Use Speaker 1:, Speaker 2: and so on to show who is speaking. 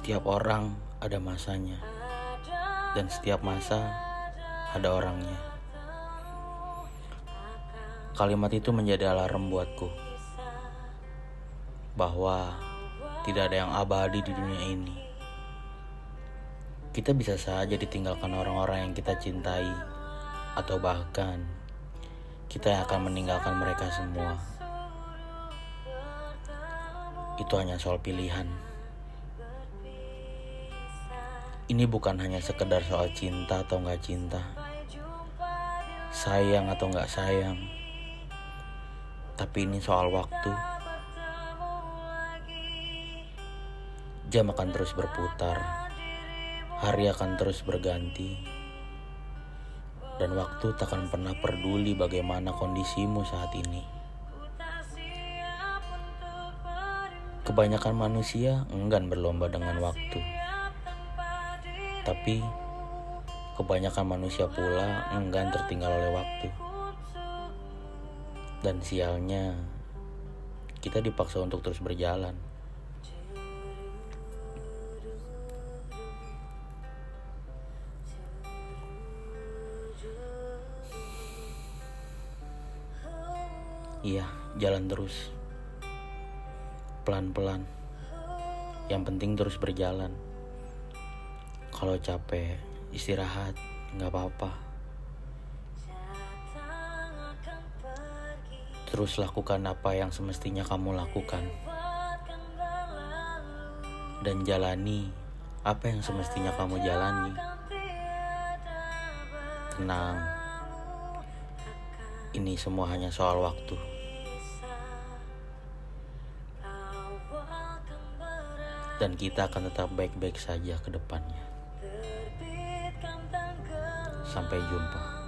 Speaker 1: Setiap orang ada masanya, dan setiap masa ada orangnya. Kalimat itu menjadi alarm buatku bahwa tidak ada yang abadi di dunia ini. Kita bisa saja ditinggalkan orang-orang yang kita cintai, atau bahkan kita yang akan meninggalkan mereka semua. Itu hanya soal pilihan. Ini bukan hanya sekedar soal cinta atau nggak cinta, sayang atau nggak sayang, tapi ini soal waktu. Jam akan terus berputar, hari akan terus berganti, dan waktu takkan pernah peduli bagaimana kondisimu saat ini. Kebanyakan manusia enggan berlomba dengan waktu tapi kebanyakan manusia pula enggan tertinggal oleh waktu. Dan sialnya, kita dipaksa untuk terus berjalan. Iya, jalan terus. Pelan-pelan. Yang penting terus berjalan. Kalau capek, istirahat, nggak apa-apa. Terus lakukan apa yang semestinya kamu lakukan. Dan jalani apa yang semestinya kamu jalani. Tenang. Ini semua hanya soal waktu. Dan kita akan tetap baik-baik saja ke depannya. Sampai jumpa.